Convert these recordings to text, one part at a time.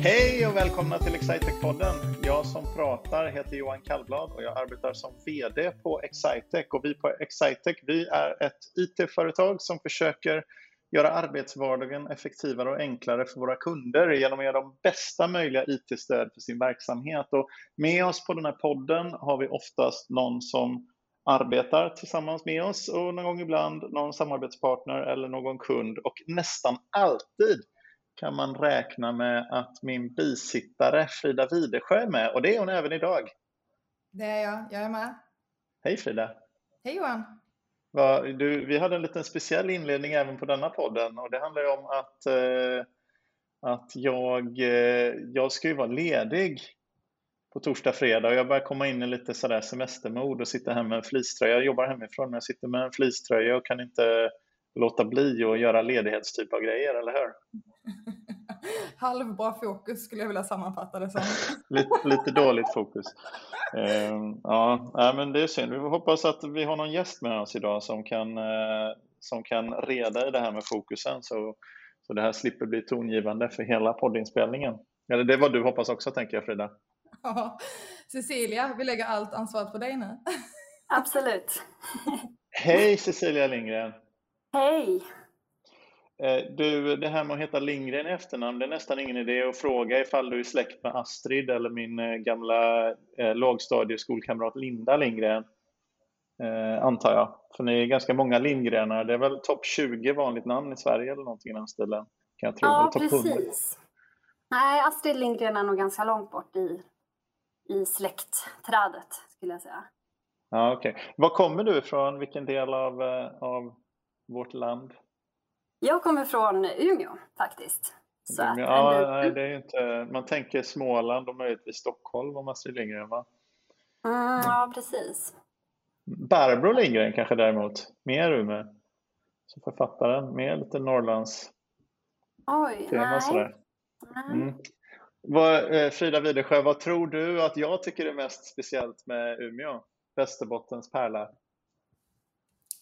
Hej och välkomna till Excitec-podden. Jag som pratar heter Johan Kallblad och jag arbetar som VD på Excitec. Och vi på Excitec vi är ett IT-företag som försöker göra arbetsvardagen effektivare och enklare för våra kunder genom att ge dem bästa möjliga IT-stöd för sin verksamhet. Och med oss på den här podden har vi oftast någon som arbetar tillsammans med oss och någon gång ibland någon samarbetspartner eller någon kund och nästan alltid kan man räkna med att min bisittare Frida Widesjö är med och det är hon även idag. Det är jag, jag är med. Hej Frida! Hej Johan! Va, du, vi hade en liten speciell inledning även på denna podden och det handlar om att, eh, att jag, eh, jag ska ju vara ledig på torsdag, fredag och jag börjar komma in i lite sådär semestermod och sitta här med en fleecetröja. Jag jobbar hemifrån men jag sitter med en fleecetröja och kan inte låta bli att göra ledighetstyp av grejer, eller hur? Halvbra fokus skulle jag vilja sammanfatta det som. lite, lite dåligt fokus. Uh, ja, men det är synd. Vi hoppas att vi har någon gäst med oss idag som kan, uh, som kan reda i det här med fokusen så, så det här slipper bli tongivande för hela poddinspelningen. Eller det är vad du hoppas också, tänker jag Frida. Ja, Cecilia, vi lägger allt ansvaret på dig nu. Absolut. Hej Cecilia Lindgren! Hej! Eh, du, det här med att heta Lindgren i efternamn, det är nästan ingen idé att fråga ifall du är släkt med Astrid eller min eh, gamla eh, lågstadieskolkamrat Linda Lindgren, eh, antar jag. För ni är ganska många Lindgrenar. Det är väl topp 20 vanligt namn i Sverige eller någonting i den stilen? Kan jag tro. Ja, precis. Nej, Astrid Lindgren är nog ganska långt bort i, i släktträdet, skulle jag säga. Ja, okej. Okay. Var kommer du ifrån? Vilken del av, av vårt land? Jag kommer från Umeå faktiskt. Så Umeå, ja, nej, det är inte, man tänker Småland och möjligtvis Stockholm om Astrid Lindgren va? Mm, ja, precis. Barbro Lindgren kanske däremot, mer Umeå. Som författaren, mer lite Norrlands Oj, tema nej. Mm. Vad, eh, Frida Widesjö, vad tror du att jag tycker är mest speciellt med Umeå? Västerbottens pärla?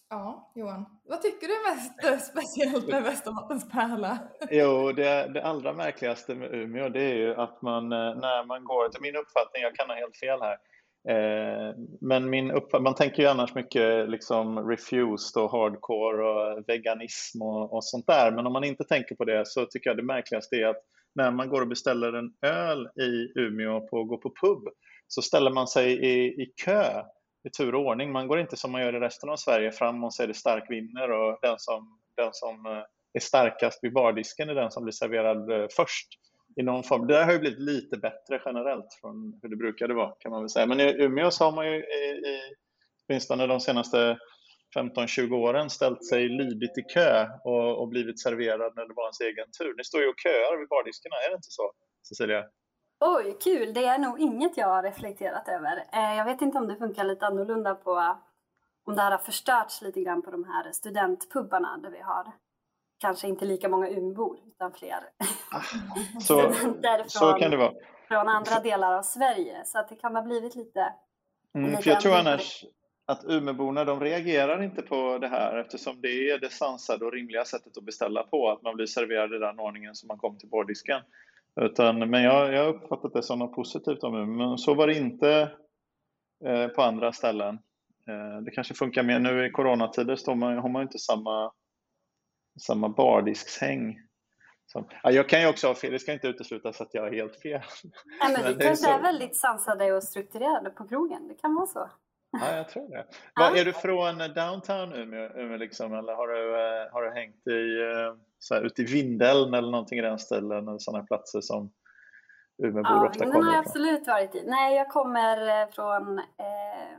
Ja, Johan. Vad tycker du är mest eh, speciellt med Västerbottens pärla? Jo, det, det allra märkligaste med Umeå det är ju att man eh, när man går, till min uppfattning, jag kan ha helt fel här, eh, men min uppfattning, man tänker ju annars mycket liksom refused och hardcore och veganism och, och sånt där, men om man inte tänker på det så tycker jag det märkligaste är att när man går och beställer en öl i Umeå på gå på pub så ställer man sig i, i kö i tur och ordning. Man går inte som man gör i resten av Sverige fram och säger det stark vinner och den som, den som eh, är starkast vid bardisken är den som blir serverad eh, först i någon form. Det där har ju blivit lite bättre generellt från hur det brukade vara kan man väl säga. Men i Umeå så har man ju i, i åtminstone de senaste 15-20 åren ställt sig lydigt i kö och, och, blivit serverad när det var ens egen tur. Ni står ju och köar vid bardiskarna, är det inte så Cecilia? Oj, kul! Det är nog inget jag har reflekterat över. Eh, jag vet inte om det funkar lite annorlunda på om det här har förstörts lite grann på de här studentpubbarna där vi har kanske inte lika många Umeåbor utan fler ah, så, studenter från, så kan det vara. från andra delar av Sverige. Så att det kan ha blivit lite... Mm, lite för jag tror annars att Umeåborna de reagerar inte på det här eftersom det är det sansade och rimliga sättet att beställa på, att man blir serverad i den ordningen som man kom till bordisken. Utan, men jag, har uppfattat det som något positivt om Umeå. Men så var det inte eh, på andra ställen. Eh, det kanske funkar mer nu i coronatider står man, har man inte samma, samma bardiskshäng. Som, ja, jag kan ju också ha fel, det ska inte uteslutas att jag har helt fel. Nej, men vi kanske är, är väldigt sansade och strukturerade på krogen, det kan vara så. Ja, jag tror det. Var, är du från downtown Umeå, Umeå liksom, eller har du, eh, har du hängt i, eh, så här, ute i Vindeln eller någonting i den stilen, eller sådana platser som Umeåbor ja, ofta kommer ifrån? Ja, har jag absolut varit i. Nej, jag kommer eh, från, eh,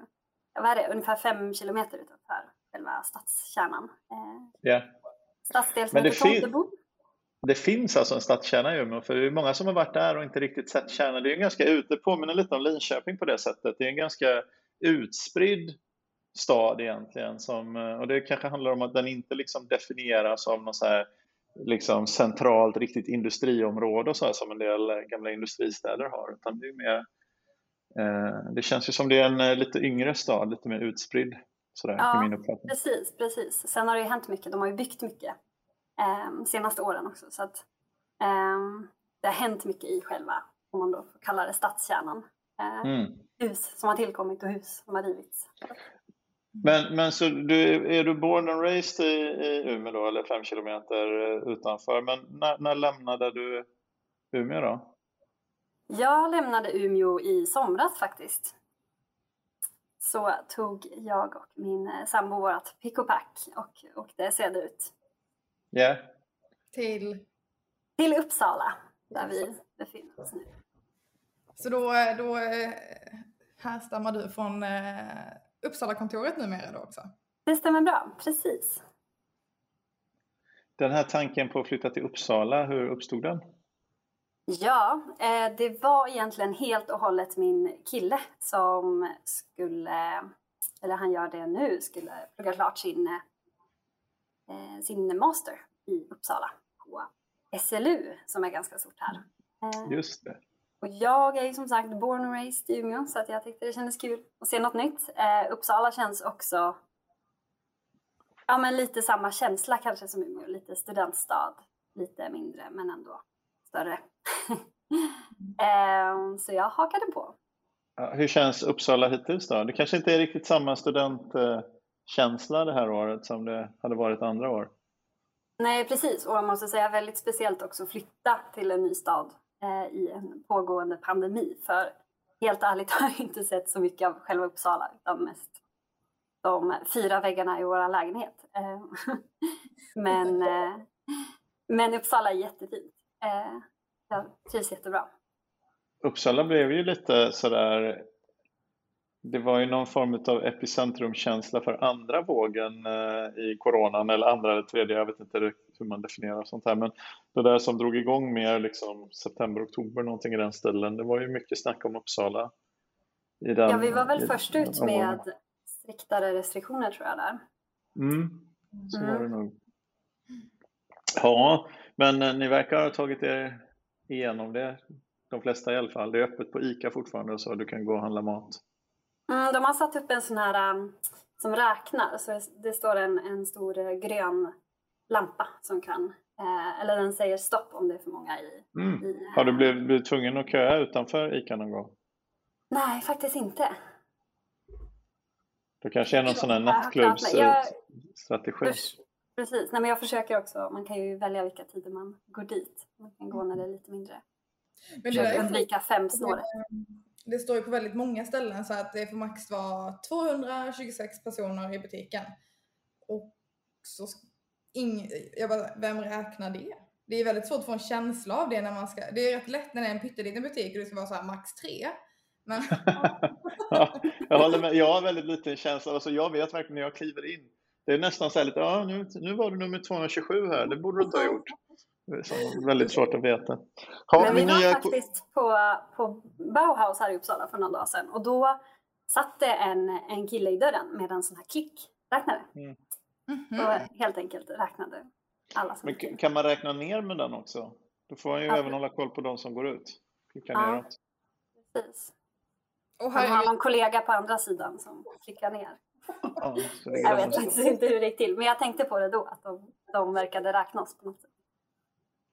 vad är det, ungefär fem kilometer utanför själva stadskärnan. Eh, yeah. Stadsdel som heter Tomtebo. Det finns alltså en stadskärna i Umeå, för det är många som har varit där och inte riktigt sett kärnan. Det är ju ganska ute, påminner lite om Linköping på det sättet. Det är en ganska utspridd stad egentligen. Som, och det kanske handlar om att den inte liksom definieras av något så här, liksom centralt, riktigt industriområde och så här, som en del gamla industristäder har. Utan det, är mer, eh, det känns ju som det är en eh, lite yngre stad, lite mer utspridd. Sådär, ja, precis, precis. Sen har det ju hänt mycket. De har ju byggt mycket eh, senaste åren också. Så att, eh, det har hänt mycket i själva, om man då får kalla det stadskärnan. Eh, mm. Hus som har tillkommit och hus som har rivits. Men, men så du, är du born and raised i, i Umeå då, eller fem kilometer eh, utanför? Men när, när lämnade du Umeå då? Jag lämnade Umeå i somras faktiskt. Så tog jag och min eh, sambo vårt pick och pack och åkte söderut. Ja. Yeah. Till? Till Uppsala, där vi befinner oss nu. Så då, då eh, härstammar du från Uppsala-kontoret numera då också? Det stämmer bra, precis. Den här tanken på att flytta till Uppsala, hur uppstod den? Ja, eh, det var egentligen helt och hållet min kille som skulle, eller han gör det nu, skulle plugga klart sin, eh, sin master i Uppsala på SLU som är ganska stort här. Eh, Just det. Och jag är ju som sagt born and raised i Umeå så att jag tyckte det kändes kul att se något nytt. Eh, Uppsala känns också ja, men lite samma känsla kanske som Umeå, lite studentstad, lite mindre men ändå större. eh, så jag hakade på. Hur känns Uppsala hittills då? Det kanske inte är riktigt samma studentkänsla det här året som det hade varit andra år? Nej precis och jag måste säga väldigt speciellt också att flytta till en ny stad Eh, i en pågående pandemi. För helt ärligt har jag inte sett så mycket av själva Uppsala utan mest de fyra väggarna i vår lägenhet. Eh, men, eh, men Uppsala är jättefint. Eh, jag trivs jättebra. Uppsala blev ju lite sådär det var ju någon form av epicentrumkänsla för andra vågen eh, i coronan eller andra eller tredje, jag vet inte hur man definierar sånt här, men det där som drog igång mer liksom september, oktober, någonting i den stilen, det var ju mycket snack om Uppsala. I den, ja, vi var väl i, först ut med striktare restriktioner tror jag där. Mm, så mm. var det nog. Ja, men eh, ni verkar ha tagit er igenom det, de flesta i alla fall. Det är öppet på ICA fortfarande så du kan gå och handla mat. Mm, de har satt upp en sån här um, som räknar. Så det står en, en stor uh, grön lampa som kan, uh, eller den säger stopp om det är för många i. Mm. i har du blivit, blivit tvungen att köa utanför ICA någon gång? Nej, faktiskt inte. Det kanske är någon sån här nattklubbsstrategi? Precis, Nej, men jag försöker också. Man kan ju välja vilka tider man går dit. Man kan gå när det är lite mindre. Men det är undvika fem snåret det står ju på väldigt många ställen så att det får max vara 226 personer i butiken. Och så ing, jag bara, vem räknar det? Det är väldigt svårt att få en känsla av det när man ska, det är rätt lätt när det är en pytteliten butik och det ska vara så här max tre. Men... ja, jag håller med, jag har väldigt liten känsla, alltså jag vet verkligen när jag kliver in, det är nästan så här lite, ja nu, nu var du nummer 227 här, det borde du inte ha gjort. Det är väldigt svårt att veta. Ha, Men vi var nya... faktiskt på, på Bauhaus här i Uppsala för några dagar sedan och då satt det en, en kille i dörren med en sån här klickräknare. Mm. Mm -hmm. Och helt enkelt räknade alla som Men kan man räkna ner med den också? Då får man ju ja. även hålla koll på de som går ut. Klicka ja. neråt. Precis. Och här har en kollega på andra sidan som klickar ner. Ja, jag vet faktiskt inte hur det gick till, men jag tänkte på det då, att de, de verkade räknas på något sätt.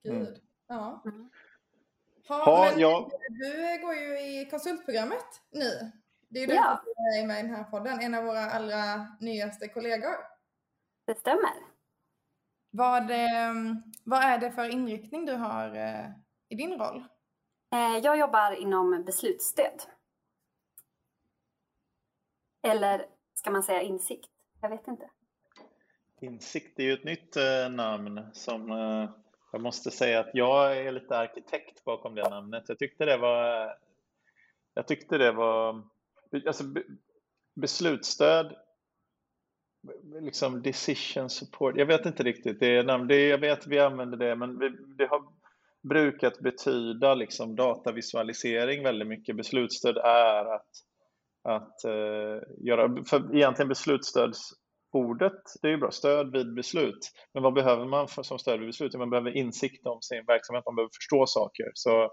Gud. Mm. Ja. Mm. Ha, men ja. Du går ju i konsultprogrammet nu. Det är ju du är med i den här podden, en av våra allra nyaste kollegor. Det stämmer. Vad, ehm, vad är det för inriktning du har eh, i din roll? Eh, jag jobbar inom beslutsstöd. Eller ska man säga insikt? Jag vet inte. Insikt är ju ett nytt eh, namn som jag måste säga att jag är lite arkitekt bakom det namnet. Jag tyckte det var, jag tyckte det var, alltså beslutsstöd, liksom decision support, jag vet inte riktigt, det är namn, det, jag vet vi använder det, men vi, det har brukat betyda liksom datavisualisering väldigt mycket. Beslutsstöd är att, att uh, göra, för egentligen beslutsstöds ordet, det är ju bra, stöd vid beslut. Men vad behöver man för, som stöd vid beslut? Man behöver insikt om sin verksamhet, man behöver förstå saker. Så,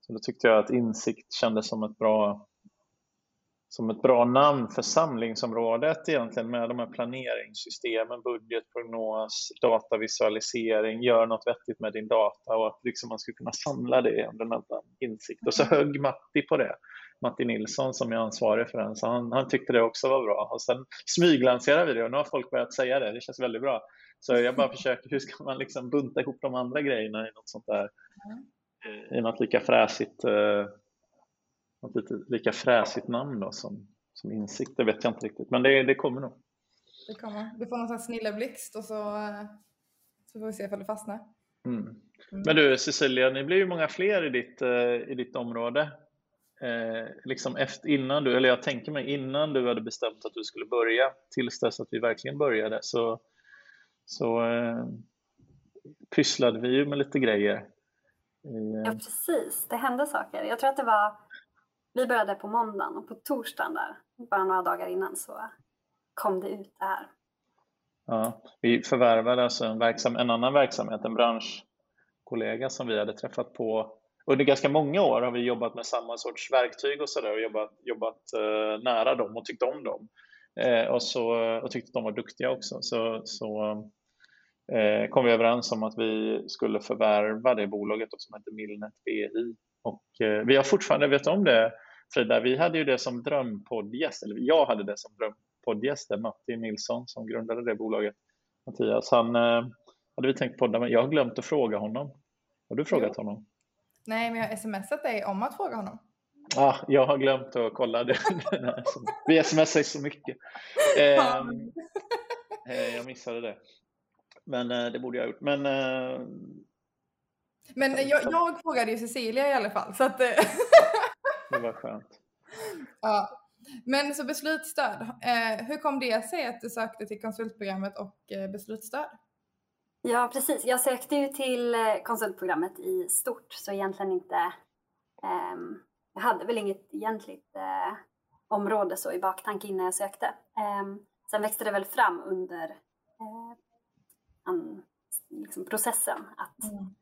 så då tyckte jag att insikt kändes som ett bra, som ett bra namn för samlingsområdet egentligen med de här planeringssystemen, budget, prognos, datavisualisering, gör något vettigt med din data och att liksom man skulle kunna samla det under en insikt. Och så mm. högg Matti på det. Matti Nilsson som är ansvarig för den, så han, han tyckte det också var bra. Och sen smyglanserar vi det och nu har folk börjat säga det, det känns väldigt bra. Så jag bara försöker, hur ska man liksom bunta ihop de andra grejerna i något sånt där, i något lika fräsigt eh, något lite lika fräsigt namn då som, som insikt, det vet jag inte riktigt. Men det, det kommer nog. Det kommer. Du får någon slags snilleblixt och så, så får vi se ifall det fastnar. Mm. Mm. Men du Cecilia, ni blir ju många fler i ditt, eh, i ditt område. Eh, liksom efter, innan du, eller jag tänker mig innan du hade bestämt att du skulle börja, tills dess att vi verkligen började, så, så eh, pysslade vi ju med lite grejer. Eh, ja, precis. Det hände saker. Jag tror att det var vi började på måndagen och på torsdagen där, bara några dagar innan, så kom det ut det här. Ja, vi förvärvade alltså en, verksam, en annan verksamhet, en branschkollega som vi hade träffat på under ganska många år har vi jobbat med samma sorts verktyg och sådär och jobbat, jobbat eh, nära dem och tyckt om dem. Eh, och, så, och tyckte att de var duktiga också. Så, så eh, kom vi överens om att vi skulle förvärva det bolaget som heter Millnet BI. Och eh, vi har fortfarande, vet om det, Frida, vi hade ju det som drömpoddgäst, eller jag hade det som drömpoddgäst, Matti Nilsson som grundade det bolaget, Mattias. Han eh, hade vi tänkt podda med. Jag har glömt att fråga honom. Har du frågat jo. honom? Nej, men jag har smsat dig om att fråga honom. Ah, jag har glömt att kolla. Det. vi smsar så mycket. Eh, eh, jag missade det. Men eh, det borde jag ha gjort. Men, eh, men jag, jag frågade ju Cecilia i alla fall. Så att, Var skönt. Ja. Men så beslutsstöd, eh, hur kom det sig att du sökte till konsultprogrammet och eh, beslutsstöd? Ja, precis. Jag sökte ju till eh, konsultprogrammet i stort, så egentligen inte... Eh, jag hade väl inget egentligt eh, område så i baktanke innan jag sökte. Eh, sen växte det väl fram under eh, an, liksom processen att mm.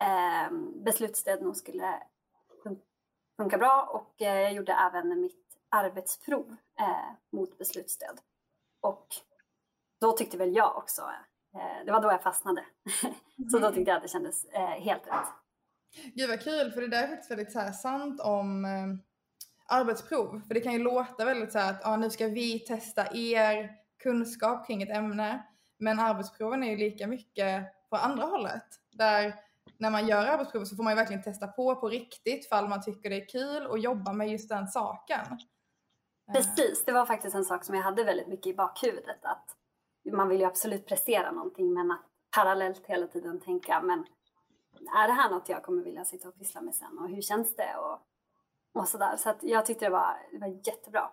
eh, beslutsstöd nog skulle funkar bra och eh, jag gjorde även mitt arbetsprov eh, mot beslutsstöd. Och då tyckte väl jag också, eh, det var då jag fastnade, så då mm. tyckte jag att det kändes helt rätt. Gud vad kul, för det där är faktiskt väldigt så sant om arbetsprov. För det kan ju låta väldigt så här att ah, nu ska vi testa er kunskap kring ett ämne. Men arbetsproven är ju lika mycket på andra hållet. Där när man gör arbetsprovet så får man ju verkligen testa på på riktigt fall man tycker det är kul och jobba med just den saken. Eh. Precis, det var faktiskt en sak som jag hade väldigt mycket i bakhuvudet att man vill ju absolut prestera någonting men att parallellt hela tiden tänka men är det här något jag kommer vilja sitta och pyssla med sen och hur känns det och, och sådär. Så att jag tyckte det var, det var jättebra.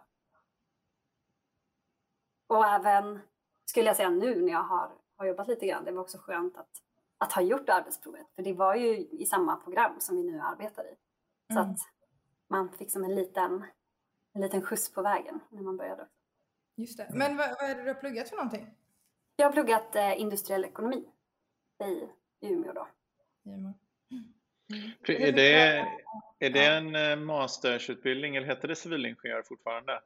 Och även skulle jag säga nu när jag har, har jobbat lite grann, det var också skönt att att ha gjort arbetsprovet. För det var ju i samma program som vi nu arbetar i. Så mm. att man fick som en liten, en liten skjuts på vägen när man började. Just det. Men vad, vad är det du har pluggat för någonting? Jag har pluggat eh, industriell ekonomi i Umeå då. Mm. Är, det, är det en eh, mastersutbildning eller heter det civilingenjör fortfarande?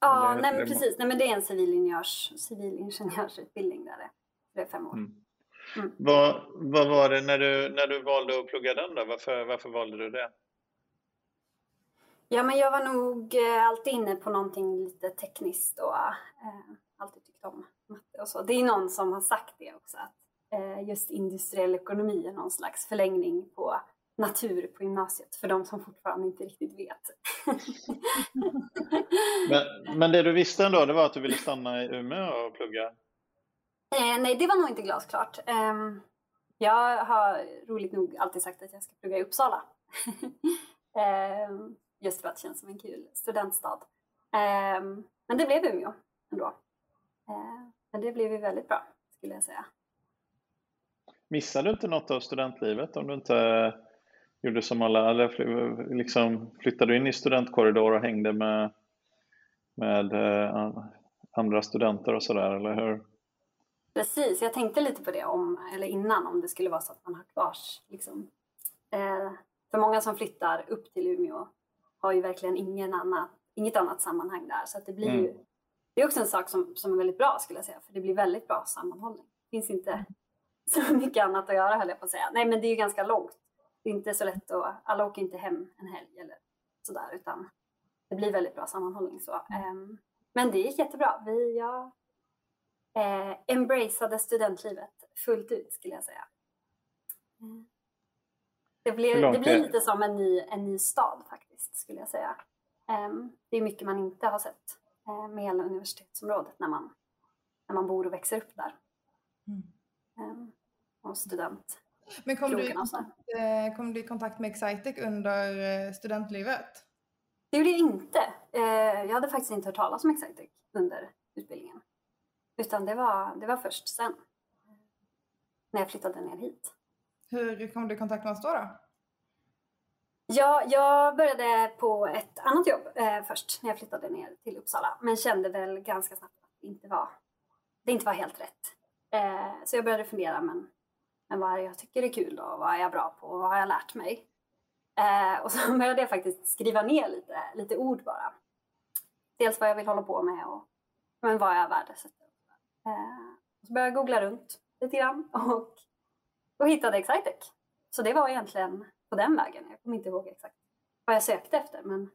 Ja, nej, men precis. Nej, men det är en civilingenjörs, civilingenjörsutbildning där det, det är fem år. Mm. Mm. Vad, vad var det när du, när du valde att plugga den då? Varför, varför valde du det? Ja, men jag var nog eh, alltid inne på någonting lite tekniskt och eh, alltid tyckt om matte och så. Det är någon som har sagt det också, att eh, just industriell ekonomi är någon slags förlängning på natur på gymnasiet för de som fortfarande inte riktigt vet. men, men det du visste ändå, det var att du ville stanna i Umeå och plugga? Eh, nej, det var nog inte glasklart. Eh, jag har roligt nog alltid sagt att jag ska plugga i Uppsala. eh, just för att det känns som en kul studentstad. Ehm, men det blev Umeå ändå. Eh, men det blev ju väldigt bra, skulle jag säga. Missade du inte något av studentlivet om du inte gjorde som alla, eller liksom flyttade in i studentkorridor och hängde med, med eh, andra studenter och sådär, eller hur? Precis, jag tänkte lite på det om, eller innan om det skulle vara så att man har kvar liksom. Eh, för många som flyttar upp till Umeå har ju verkligen ingen annat inget annat sammanhang där. Så att det blir mm. ju, det är också en sak som, som är väldigt bra skulle jag säga, för det blir väldigt bra sammanhållning. Det finns inte så mycket annat att göra höll jag på att säga. Nej men det är ju ganska långt. Det är inte så lätt att, alla åker inte hem en helg eller sådär utan det blir väldigt bra sammanhållning så. Um, men det gick jättebra. Vi, jag eh, embraceade studentlivet fullt ut skulle jag säga. Mm. Det blir, det blir lite som en ny, en ny stad faktiskt skulle jag säga. Um, det är mycket man inte har sett uh, med hela universitetsområdet när man, när man bor och växer upp där. Mm. Um, och student. Men kom du, eh, kom du i kontakt med Excitec under eh, studentlivet? Det gjorde jag inte. Eh, jag hade faktiskt inte hört talas om Excitec under utbildningen. Utan det var, det var först sen. När jag flyttade ner hit. Hur kom du i kontakt med oss då? då? Ja, jag började på ett annat jobb eh, först när jag flyttade ner till Uppsala. Men kände väl ganska snabbt att det inte var, det inte var helt rätt. Eh, så jag började fundera, men, men vad är det jag tycker är kul då? Vad är jag bra på? Vad har jag lärt mig? Eh, och så började jag faktiskt skriva ner lite, lite ord bara. Dels vad jag vill hålla på med och men vad jag värdesätter. Eh, så började jag googla runt lite grann och, och hittade Excitec. Så det var egentligen på den vägen. Jag kommer inte ihåg exakt vad jag sökte efter men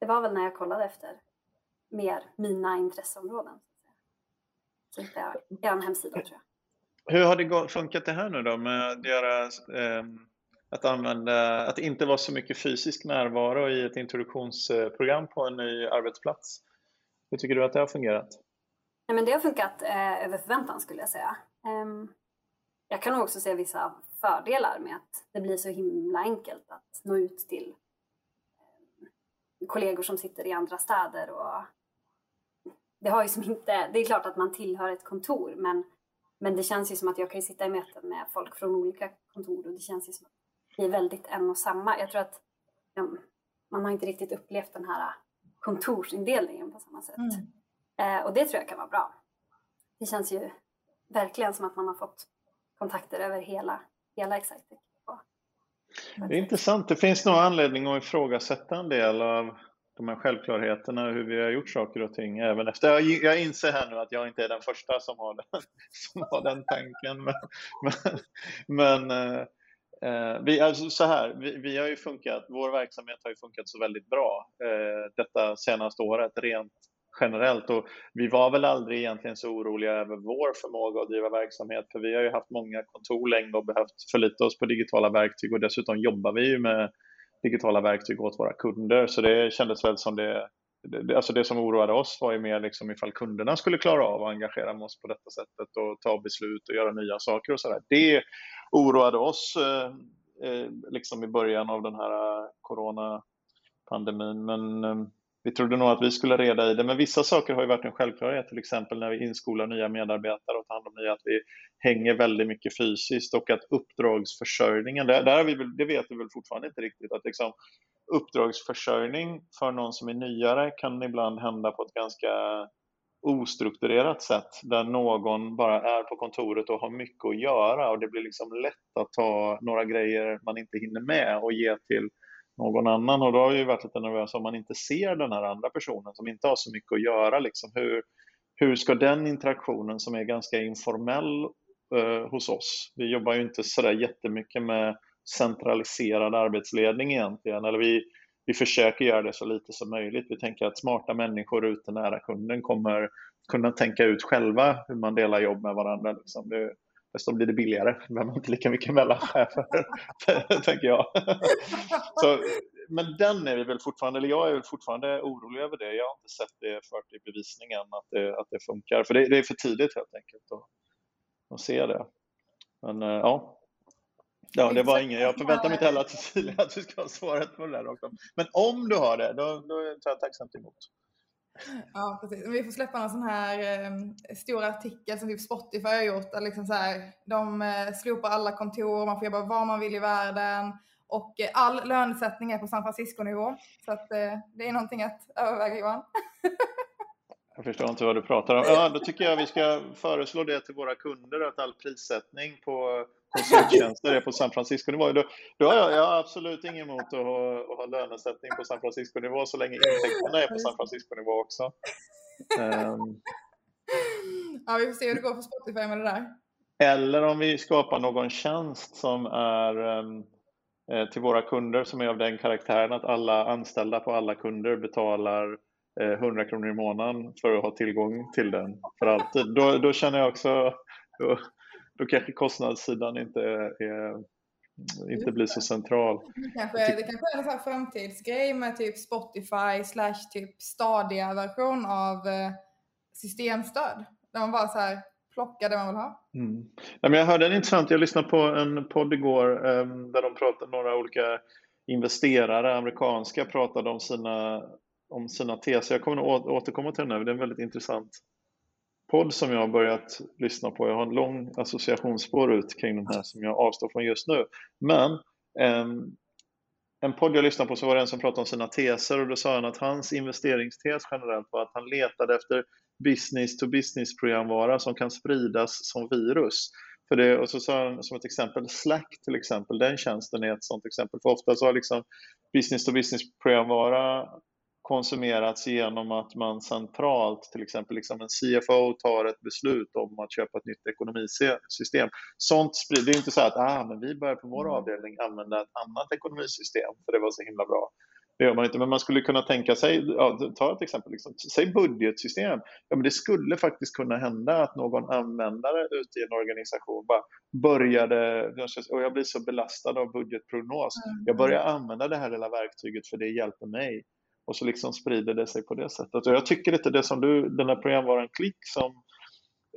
det var väl när jag kollade efter mer mina intresseområden. Så hittade jag er hemsida tror jag. Hur har det funkat det här nu då med att göra eh, att använda, att inte vara så mycket fysisk närvaro i ett introduktionsprogram på en ny arbetsplats? Hur tycker du att det har fungerat? Nej, men det har funkat eh, över förväntan skulle jag säga. Um, jag kan nog också se vissa fördelar med att det blir så himla enkelt att nå ut till um, kollegor som sitter i andra städer och det har ju som inte, det är klart att man tillhör ett kontor men, men det känns ju som att jag kan sitta i möten med folk från olika kontor och det känns ju som att vi är väldigt en och samma. Jag tror att um, man har inte riktigt upplevt den här kontorsindelningen på samma sätt. Mm. Eh, och det tror jag kan vara bra. Det känns ju verkligen som att man har fått kontakter över hela, hela Excitec. Det är intressant. Det finns nog anledning att ifrågasätta en del av de här självklarheterna, hur vi har gjort saker och ting även efter. Jag, jag inser här nu att jag inte är den första som har den, som har den tanken. Men, men, men eh, Eh, vi, alltså så här, vi, vi, har ju funkat, vår verksamhet har ju funkat så väldigt bra eh, detta senaste året rent generellt och vi var väl aldrig egentligen så oroliga över vår förmåga att driva verksamhet för vi har ju haft många kontor länge och behövt förlita oss på digitala verktyg och dessutom jobbar vi ju med digitala verktyg åt våra kunder så det kändes väl som det alltså det som oroade oss var ju mer liksom ifall kunderna skulle klara av att engagera med oss på detta sättet och ta beslut och göra nya saker och sådär. Det oroade oss eh, eh liksom i början av den här eh, coronapandemin. Men eh, vi trodde nog att vi skulle reda i det. Men vissa saker har ju varit en självklarhet, till exempel när vi inskolar nya medarbetare och tar hand om nya, att vi hänger väldigt mycket fysiskt och att uppdragsförsörjningen, där, där vi, det vet vi väl fortfarande inte riktigt, att liksom uppdragsförsörjning för någon som är nyare kan ibland hända på ett ganska ostrukturerat sätt där någon bara är på kontoret och har mycket att göra och det blir liksom lätt att ta några grejer man inte hinner med och ge till någon annan och då har jag ju varit lite nervös om man inte ser den här andra personen som inte har så mycket att göra liksom hur, hur ska den interaktionen som är ganska informell eh, hos oss, vi jobbar ju inte sådär jättemycket med centraliserad arbetsledning egentligen. Eller vi, vi försöker göra det så lite som möjligt. Vi tänker att smarta människor ute nära kunden kommer kunna tänka ut själva hur man delar jobb med varandra. Liksom. Det, Dessutom blir det billigare, behöver inte lika mycket mellanchefer, tänker jag. Så, men den är vi väl fortfarande, eller jag är väl fortfarande orolig över det. Jag har inte sett det fört i bevisningen att det, att det funkar, för det, det är för tidigt helt enkelt att, att se det. Men eh, ja, Ja, det var ingen. Jag förväntar mig inte heller att Cecilia att du ska ha svaret på det där också. Men om du har det, då, då tar jag tacksamt emot. Ja, precis. Vi får släppa en sån här eh, stor artikel som typ Spotify har gjort. Där liksom så här, de eh, slopar alla kontor, man får jobba var man vill i världen och eh, all lönesättning är på San Francisco-nivå. Så att, eh, det är någonting att överväga Johan. Jag förstår inte vad du pratar om. Ja, då tycker jag vi ska föreslå det till våra kunder att all prissättning på konsulttjänster är på San Francisco-nivå. Då, då har jag, jag har absolut inget emot att ha, att ha lönesättning på San Francisco-nivå så länge intäkterna är på San Francisco-nivå också. Um, ja, vi får se hur det går för Spotify med det där. Eller om vi skapar någon tjänst som är um, till våra kunder som är av den karaktären att alla anställda på alla kunder betalar 100 eh, kronor i månaden för att ha tillgång till den för alltid. Då, då känner jag också, då, då kanske kostnadssidan inte, är, inte blir så central. Det kanske, det kanske är en sån framtidsgrej med typ Spotify slash typ stadiga version av eh, systemstöd. Där man bara så här plockar det man vill ha. Mm. Ja, men jag hörde en intressant, jag lyssnade på en podd igår um, där de pratade, några olika investerare, amerikanska, pratade om sina om sina teser. Jag kommer att återkomma till den här, det är en väldigt intressant podd som jag har börjat lyssna på. Jag har en lång associationsspår ut kring den här som jag avstår från just nu. Men eh, en podd jag lyssnade på så var det en som pratade om sina teser och då sa han att hans investeringstes generellt var att han letade efter business to business programvara som kan spridas som virus. För det, och så sa han som ett exempel Slack till exempel, den tjänsten är ett sådant exempel. För ofta så har liksom business to business programvara konsumerats genom att man centralt, till exempel liksom en CFO tar ett beslut om att köpa ett nytt ekonomisystem. Sånt sprider, det är inte så att ah, men vi börjar på vår mm. avdelning använda ett annat ekonomisystem för det var så himla bra. Det gör man inte, men man skulle kunna tänka sig, ja, ta ett exempel, liksom, säg budgetsystem. Ja, men det skulle faktiskt kunna hända att någon användare ute i en organisation bara började, och jag blir så belastad av budgetprognos, jag mm. börjar använda det här lilla verktyget för det hjälper mig och så liksom sprider det sig på det sättet. Och jag tycker inte det som du, den här programvaran Klick som,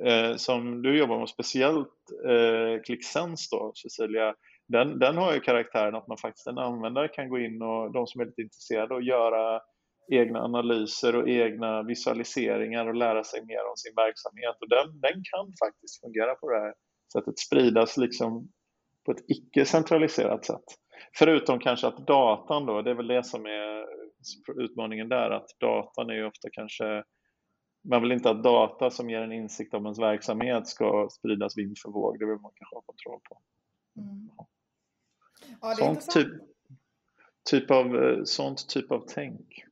eh, som du jobbar med, speciellt eh, ClickSense då, Cecilia, den, den har ju karaktären att man faktiskt, en användare kan gå in och de som är lite intresserade och göra egna analyser och egna visualiseringar och lära sig mer om sin verksamhet. Och den, den kan faktiskt fungera på det här sättet, spridas liksom på ett icke-centraliserat sätt. Förutom kanske att datan då, det är väl det som är utmaningen där att datan är ju ofta kanske man vill inte att data som ger en insikt om ens verksamhet ska spridas vind för våg. Det vill man kanske ha kontroll på. Mm. Ja, sånt, typ, typ av, eh, sånt typ av tänk.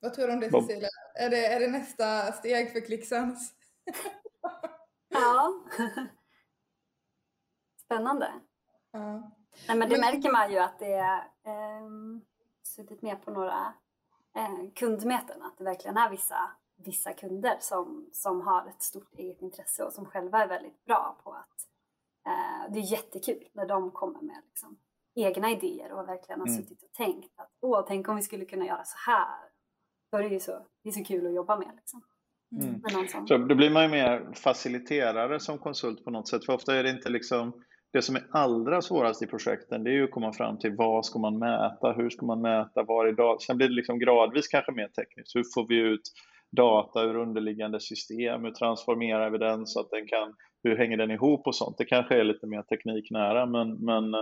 Vad tror du om det Cecilia? Är det, är det nästa steg för ClickSense? ja. Spännande. Ja. Nej, men det men... märker man ju att det är um suttit med på några eh, kundmöten att det verkligen är vissa, vissa kunder som, som har ett stort eget intresse och som själva är väldigt bra på att eh, det är jättekul när de kommer med liksom, egna idéer och verkligen har mm. suttit och tänkt att åh, tänk om vi skulle kunna göra så här. Då är det ju så, det är så kul att jobba med. Liksom. Mm. Med så då blir man ju mer faciliterare som konsult på något sätt, för ofta är det inte liksom det som är allra svårast i projekten det är ju att komma fram till vad ska man mäta, hur ska man mäta, var idag. Sen blir det liksom gradvis kanske mer tekniskt. Hur får vi ut data ur underliggande system? Hur transformerar vi den så att den kan, hur hänger den ihop och sånt? Det kanske är lite mer tekniknära men, men eh,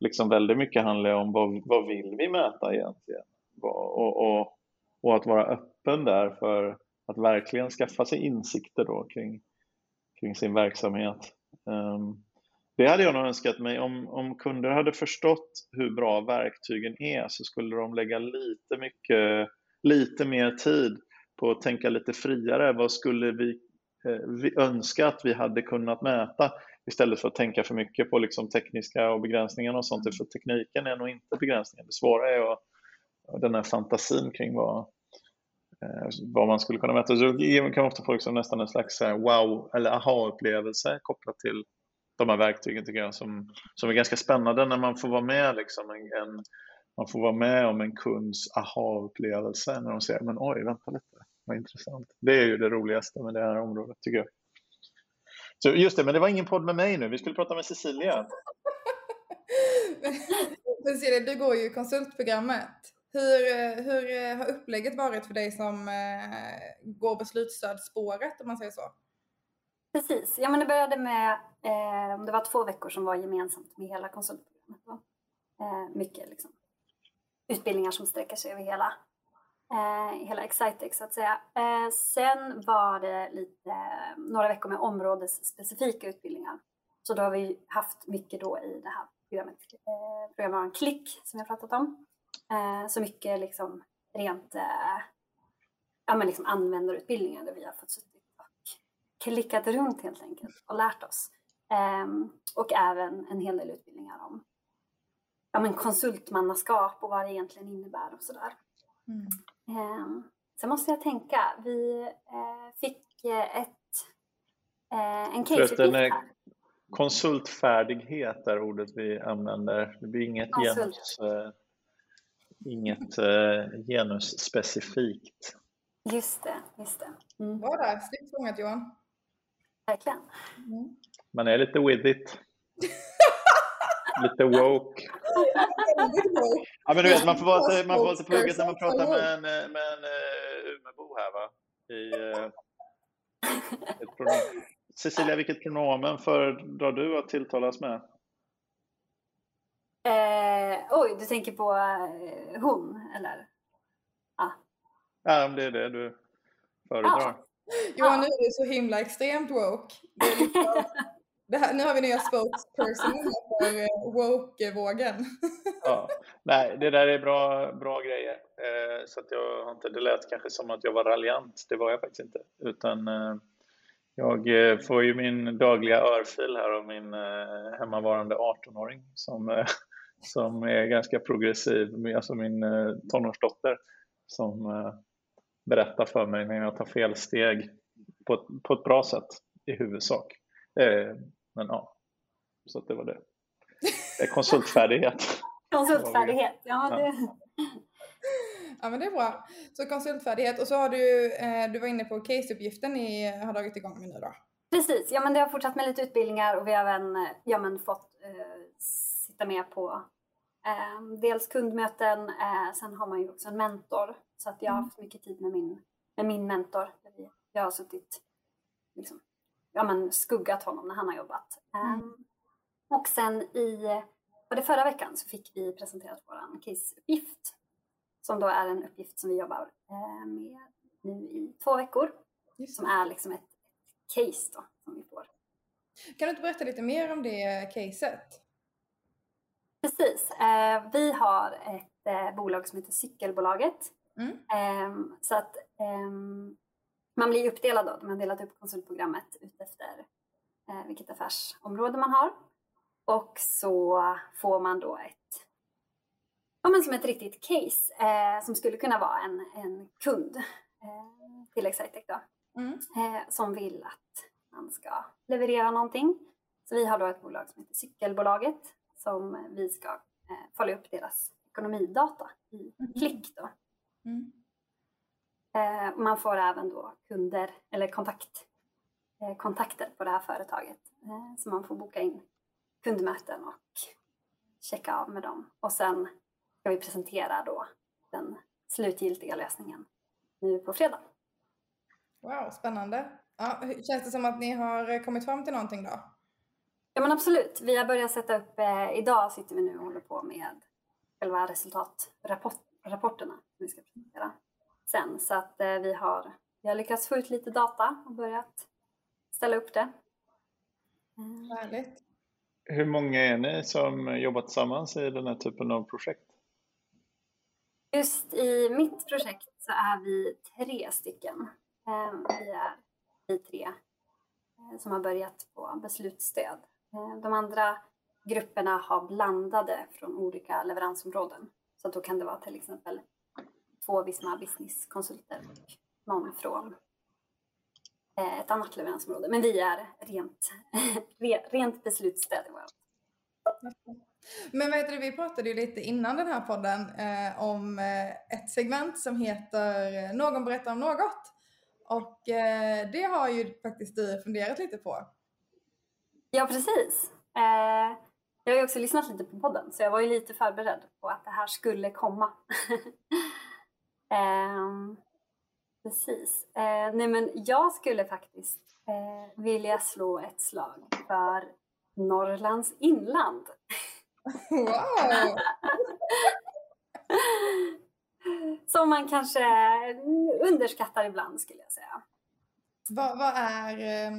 liksom väldigt mycket handlar om vad, vad vill vi mäta egentligen? Och, och, och att vara öppen där för att verkligen skaffa sig insikter då kring, kring sin verksamhet. Um, det hade jag nog önskat mig. Om, om kunder hade förstått hur bra verktygen är så skulle de lägga lite, mycket, lite mer tid på att tänka lite friare. Vad skulle vi, eh, vi önska att vi hade kunnat mäta istället för att tänka för mycket på liksom tekniska och begränsningar och sånt. För tekniken är nog inte begränsningen. Det svåra är att, den här fantasin kring vad, eh, vad man skulle kunna mäta. Så kan man ofta få liksom nästan en slags eh, wow eller aha-upplevelse kopplat till de här verktygen tycker jag som, som är ganska spännande när man får vara med liksom en, en man får vara med om en kunds aha-upplevelse när de säger men oj, vänta lite, vad intressant. Det är ju det roligaste med det här området tycker jag. Så just det, men det var ingen podd med mig nu, vi skulle prata med Cecilia. Cecilia, du går ju konsultprogrammet. Hur, hur har upplägget varit för dig som eh, går beslutsstödsspåret om man säger så? Precis, ja men det började med, eh, det var två veckor som var gemensamt med hela konsultprogrammet. Eh, mycket liksom utbildningar som sträcker sig över hela, eh, hela Excitex så att säga. Eh, sen var det lite, eh, några veckor med områdesspecifika utbildningar Så då har vi haft mycket då i det här programmet, eh, programvaran Klick som jag pratat om. Eh, så mycket liksom rent eh, ja, men liksom användarutbildningar där vi har fått klickat runt helt enkelt och lärt oss. Eh, och även en hel del utbildningar om ja, men konsultmannaskap och vad det egentligen innebär och sådär. Mm. Eh, sen måste jag tänka, vi eh, fick eh, ett, eh, en caseuppgift här. Konsultfärdighet är ordet vi använder. Det blir inget genus, eh, inget genusspecifikt. Just det, just det. Mm. Bra där, snyggt fångat Johan. Verkligen. Mm. Man är lite with it. lite woke. ja, men du vet, man får vara lite, man får vara lite plugget när man pratar med en, med en uh, Umeåbo här va? I, uh, Cecilia, vilket pronomen föredrar du att tilltalas med? Eh, oj, du tänker på eh, hon, eller? Ah. Ja, om det är det du föredrar. Ah. Johan, nu är du så himla extremt woke. Det här, nu har vi nya spokesperson för eh, woke-vågen. ja. Nej, det där är bra, bra grejer. Eh, så att jag inte, det lät kanske som att jag var raljant. Det var jag faktiskt inte. Utan eh, jag eh, får ju min dagliga örfil här av min eh, hemmavarande 18-åring som, eh, som är ganska progressiv, alltså min tonårsdotter som berättar för mig när jag tar fel steg på ett, på ett bra sätt i huvudsak. Men ja, så det var det. det är konsultfärdighet. konsultfärdighet, ja. Det... Ja men det är bra. Så konsultfärdighet och så har du, eh, du var inne på caseuppgiften ni har dragit igång med nu då? Precis, ja men det har fortsatt med lite utbildningar och vi har även eh, ja, men fått eh, sitta med på eh, dels kundmöten, eh, sen har man ju också en mentor så att jag har mm. haft mycket tid med min, med min mentor. Jag har suttit liksom, ja, men skuggat honom när han har jobbat. Mm. Um, och sen i, var det förra veckan så fick vi presenterat vår caseuppgift som då är en uppgift som vi jobbar eh, med nu i två veckor. Just. Som är liksom ett case då som vi får. Kan du inte berätta lite mer om det caset? Precis. Eh, vi har ett eh, bolag som heter Cykelbolaget. Mm. Ehm, så att ehm, man blir uppdelad då. De har delat upp konsultprogrammet utefter vilket affärsområde man har. Och så får man då ett ja, men som ett riktigt case eh, som skulle kunna vara en, en kund eh, till Excitec då. Mm. Eh, som vill att man ska leverera någonting. Så vi har då ett bolag som heter Cykelbolaget som vi ska eh, följa upp deras ekonomidata i mm. klick då. Mm. Eh, man får även då kunder eller kontakt, eh, kontakter på det här företaget. Eh, så man får boka in kundmöten och checka av med dem. Och sen ska vi presentera då den slutgiltiga lösningen nu på fredag. Wow, spännande. Ja, känns det som att ni har kommit fram till någonting då? Ja men absolut. Vi har börjat sätta upp, eh, idag sitter vi nu och håller på med själva resultatrapporterna vi ska presentera sen. Så att eh, vi, har, vi har lyckats få ut lite data och börjat ställa upp det. Härligt. Hur många är ni som jobbar tillsammans i den här typen av projekt? Just i mitt projekt så är vi tre stycken. Ehm, vi är vi tre eh, som har börjat på beslutsstöd. Ehm, de andra grupperna har blandade från olika leveransområden. Så då kan det vara till exempel två Visma businesskonsulter och någon från eh, ett annat leveransområde. Men vi är rent, rent beslutsstöd i vårt. Men vad heter det, vi pratade ju lite innan den här podden eh, om eh, ett segment som heter Någon berättar om något. Och eh, det har ju faktiskt du funderat lite på. Ja, precis. Eh, jag har ju också lyssnat lite på podden så jag var ju lite förberedd på att det här skulle komma. Ehm, precis. Eh, nej men jag skulle faktiskt eh, vilja slå ett slag för Norrlands inland. Wow! Som man kanske underskattar ibland skulle jag säga. Vad, vad är, eh,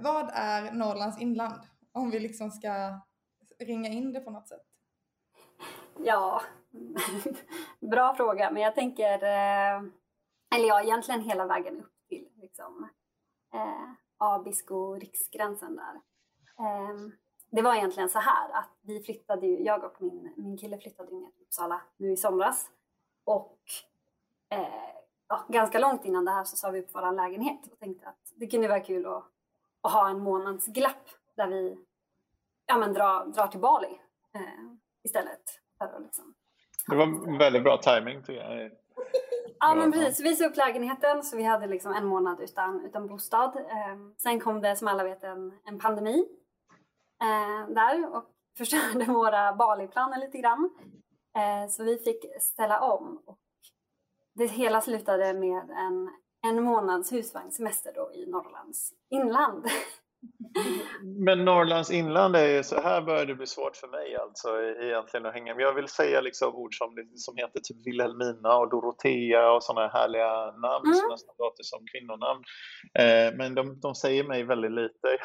vad är Norrlands inland? Om vi liksom ska ringa in det på något sätt. Ja, bra fråga. Men jag tänker, eh, eller ja, egentligen hela vägen upp till liksom, eh, Abisko riksgränsen där. Eh, det var egentligen så här att vi flyttade ju, jag och min, min kille flyttade ner till Uppsala nu i somras. Och eh, ja, ganska långt innan det här så sa vi upp vår lägenhet och tänkte att det kunde vara kul att, att ha en månads glapp där vi ja, men drar, drar till Bali eh, istället. För att liksom, det var väldigt bra timing tycker jag. Ja men precis, vi sa upp lägenheten så vi hade liksom en månad utan, utan bostad. Eh, sen kom det som alla vet en, en pandemi eh, där och förstörde våra Bali-planer lite grann. Eh, så vi fick ställa om och det hela slutade med en, en månads husvagnssemester då i Norrlands inland. Men Norrlands inland är ju, så här börjar det bli svårt för mig alltså egentligen att hänga med. Jag vill säga liksom ord som, som heter typ Wilhelmina och Dorotea och sådana härliga namn mm. som nästan låter som kvinnonamn. Eh, men de, de säger mig väldigt lite.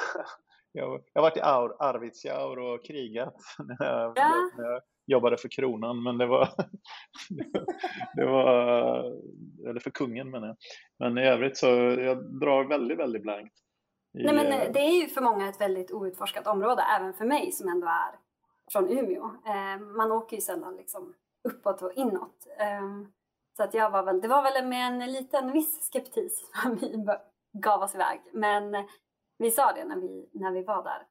Jag, jag har varit i Ar Arvidsjaur och krigat när jag, ja. när jag jobbade för kronan, men det var, det var, eller för kungen menar jag. Men i övrigt så jag drar väldigt, väldigt blankt. Nej, men eh, det är ju för många ett väldigt outforskat område, även för mig som ändå är från Umeå. Eh, man åker ju sällan liksom uppåt och inåt. Eh, så att jag var väl, det var väl med en liten viss skeptis som vi gav oss iväg. Men vi sa det när vi, när vi var där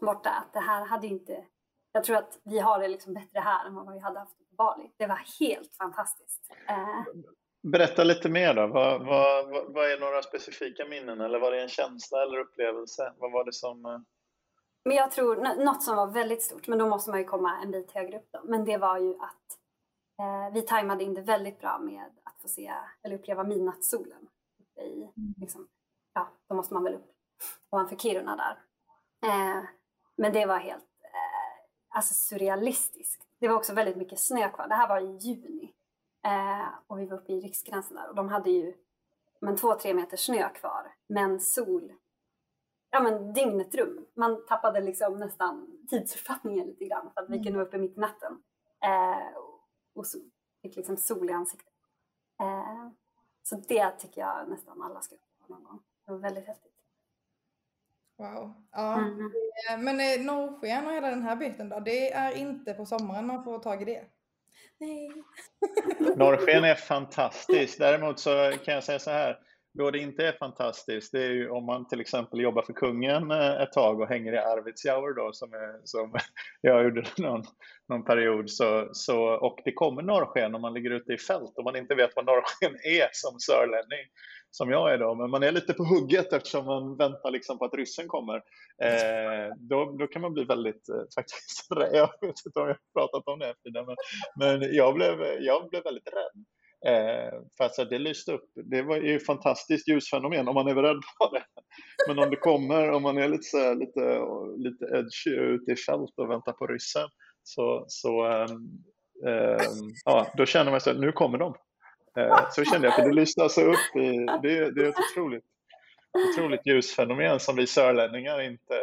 borta, att det här hade ju inte jag tror att vi har det liksom bättre här än vad vi hade haft på Bali. Det var helt fantastiskt. Eh, Berätta lite mer då. Vad, vad, vad, är några specifika minnen eller var det en känsla eller upplevelse? Vad var det som... Eh? Men jag tror något som var väldigt stort, men då måste man ju komma en bit högre upp då. Men det var ju att eh, vi tajmade in det väldigt bra med att få se eller uppleva midnattssolen. I, mm. liksom, ja, då måste man väl upp ovanför Kiruna där. Eh, men det var helt alltså surrealistiskt. Det var också väldigt mycket snö kvar. Det här var i juni eh, och vi var uppe i riksgränsen där och de hade ju men två, tre meter snö kvar men sol ja men dygnet runt. Man tappade liksom nästan tidsuppfattningen lite grann för att vi mm. kunde vara uppe mitt i natten eh, och så fick liksom sol i ansiktet. Eh, så det tycker jag nästan alla ska uppleva någon gång. Det var väldigt häftigt. Wow. Ja. Mm. Men eh, norrsken och hela den här biten då, det är inte på sommaren man får tag i det? Nej. Norrsken är fantastiskt. Däremot så kan jag säga så här, då det inte är fantastiskt, det är ju om man till exempel jobbar för kungen eh, ett tag och hänger i Arvidsjaur då, som, är, som jag gjorde någon, någon period, så, så, och det kommer norrsken om man ligger ute i fält och man inte vet vad norrsken är som sörlänning, som jag är då, men man är lite på hugget eftersom man väntar liksom på att ryssen kommer. Eh, då, då kan man bli väldigt, eh, faktiskt, jag vet inte om jag har pratat om det det, men, men jag, blev, jag blev väldigt rädd. Eh, för att det lyste upp. Det var ju ett fantastiskt ljusfenomen om man är rädd för det. Men om det kommer, om man är lite, så lite, lite edgy ute i fält och väntar på ryssen så, så eh, ja, då känner man sig att nu kommer de. Eh, så kände jag, för det lyste alltså upp i, det, det är ett otroligt, otroligt ljusfenomen som vi sörlänningar inte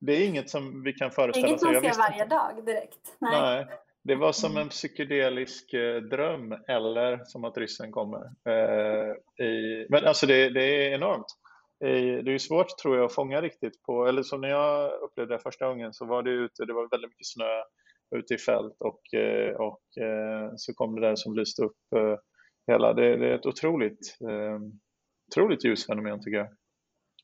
det är inget som vi kan föreställa oss. Inget man ser varje dag direkt. Nej. Nej. Det var som en psykedelisk eh, dröm eller som att ryssen kommer. Eh, i, men alltså det, det är enormt. Det är svårt tror jag att fånga riktigt på, eller som när jag upplevde det första gången så var det ute, det var väldigt mycket snö ute i fält och, eh, och så kom det där som lyste upp hela. Det, det är ett otroligt, otroligt ljusfenomen tycker jag.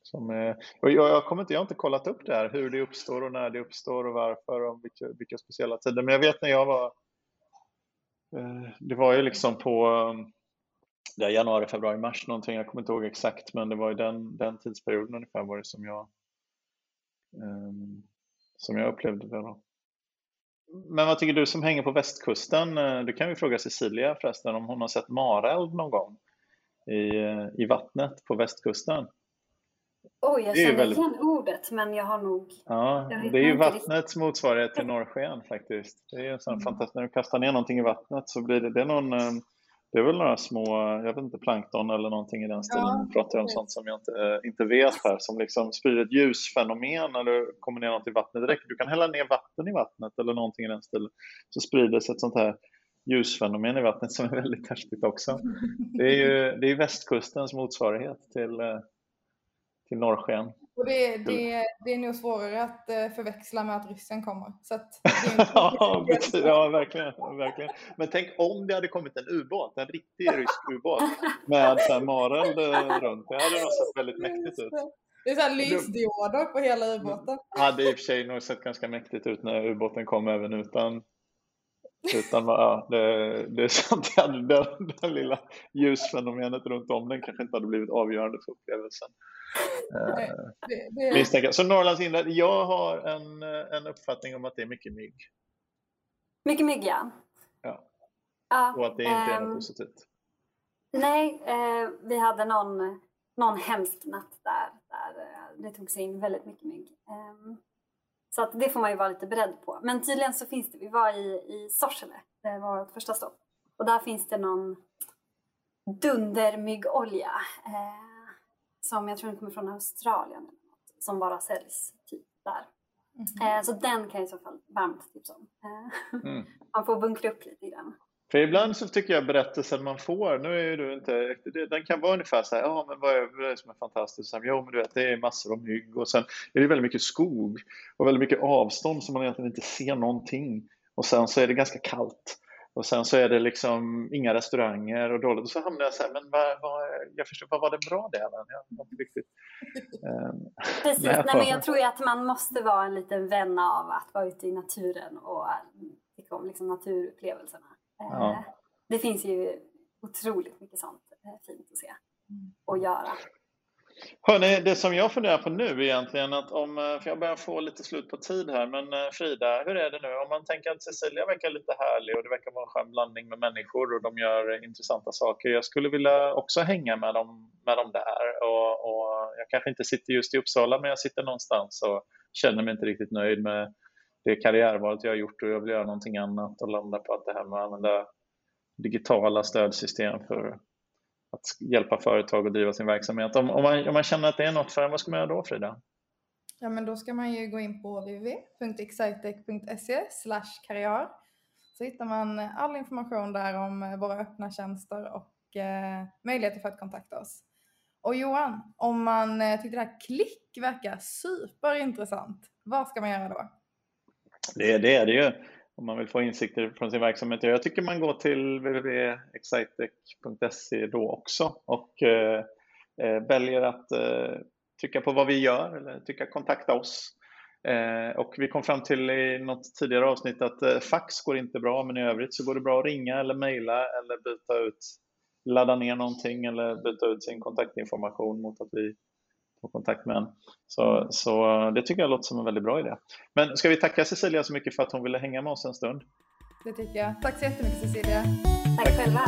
Som, eh, och jag, jag, kommer inte, jag har inte kollat upp det här, hur det uppstår och när det uppstår och varför och vilka, vilka speciella tider. Men jag vet när jag var, eh, det var ju liksom på um, det januari, februari, mars någonting, jag kommer inte ihåg exakt, men det var ju den, den tidsperioden ungefär var det som jag, eh, som jag upplevde det. Då. Men vad tycker du som hänger på västkusten? Eh, du kan ju fråga Cecilia förresten om hon har sett mareld någon gång i, eh, i vattnet på västkusten. Oj, jag känner väldigt... igen ordet men jag har nog... Ja, det är ju vattnets riktigt. motsvarighet till norrsken faktiskt. Det är en sån mm. fantastisk... När du kastar ner någonting i vattnet så blir det, det är någon, eh, det är väl några små, jag vet inte, plankton eller någonting i den stilen. Ja, pratar om sånt som jag inte, inte vet här, som liksom sprider ett ljusfenomen eller kommer ner något i vattnet. Det räcker, du kan hälla ner vatten i vattnet eller någonting i den stilen. Så sprider sig ett sånt här ljusfenomen i vattnet som är väldigt häftigt också. Det är ju det är västkustens motsvarighet till, eh, till norrsken. Och det, det, det är nog svårare att eh, förväxla med att ryssen kommer. Så ja, ja verkligen, verkligen. Men tänk om det hade kommit en ubåt, en riktig rysk ubåt med så här mareld runt. Det hade nog sett väldigt mäktigt ut. Det är så här lysdioder på hela ubåten. Det hade i och för sig nog sett ganska mäktigt ut när ubåten kom även utan utan ja, det, det är sant, det, det lilla ljusfenomenet runt om den kanske inte hade blivit avgörande för upplevelsen. Nej, det, det... Så Norrlands inland, jag har en, en uppfattning om att det är mycket mygg. Mycket mygg, ja. ja. ja och att det inte är något ehm, positivt. Nej, eh, vi hade någon, någon hemsk natt där, där eh, det tog sig in väldigt mycket mygg. Eh, så att det får man ju vara lite beredd på. Men tydligen så finns det, vi var i, i Sorsele, det var vårt första stopp. Och där finns det någon dundermyggolja eh, som jag tror den kommer från Australien som bara säljs typ där. Mm. Eh, så den kan jag i så fall varmt tipsa om. Eh, mm. man får bunkra upp lite grann. För ibland så tycker jag berättelsen man får, nu är ju du inte, den kan vara ungefär så här, ja men vad är det som är fantastiskt? Jo men du vet, det är massor av mygg och sen är det väldigt mycket skog och väldigt mycket avstånd som man egentligen inte ser någonting. Och sen så är det ganska kallt. Och sen så är det liksom inga restauranger och dåligt. Och så hamnar jag så här, men vad, vad, jag förstår, vad var det bra delen? Jag inte riktigt. Um, Precis, nej, men jag tror ju att man måste vara en liten vän av att vara ute i naturen och tycka om liksom naturupplevelserna. Ja. Eh, det finns ju otroligt mycket sånt eh, fint att se och göra. Hörrni, det som jag funderar på nu egentligen, att om, eh, för jag börjar få lite slut på tid här, men eh, Frida, hur är det nu? Om man tänker att Cecilia verkar lite härlig och det verkar vara en skön blandning med människor och de gör intressanta saker. Jag skulle vilja också hänga med dem, med dem där och, och jag kanske inte sitter just i Uppsala, men jag sitter någonstans och känner mig inte riktigt nöjd med det karriärvalet jag har gjort och jag vill göra någonting annat och landa på att det här med att använda digitala stödsystem för att hjälpa företag att driva sin verksamhet. Om, om, man, om man känner att det är något för en, vad ska man göra då Frida? Ja men då ska man ju gå in på www.excitec.se karriär så hittar man all information där om våra öppna tjänster och eh, möjligheter för att kontakta oss. Och Johan, om man eh, tyckte det här klick verkar superintressant, vad ska man göra då? Det, det är det ju om man vill få insikter från sin verksamhet. Jag tycker man går till www.excitec.se då också och eh, eh, väljer att eh, trycka på vad vi gör eller trycka kontakta oss. Eh, och vi kom fram till i något tidigare avsnitt att eh, fax går inte bra men i övrigt så går det bra att ringa eller mejla eller byta ut, ladda ner någonting eller byta ut sin kontaktinformation mot att vi få kontakt med en. Så, så det tycker jag låter som en väldigt bra idé. Men ska vi tacka Cecilia så mycket för att hon ville hänga med oss en stund? Det tycker jag. Tack så jättemycket Cecilia. Tack, Tack. själva.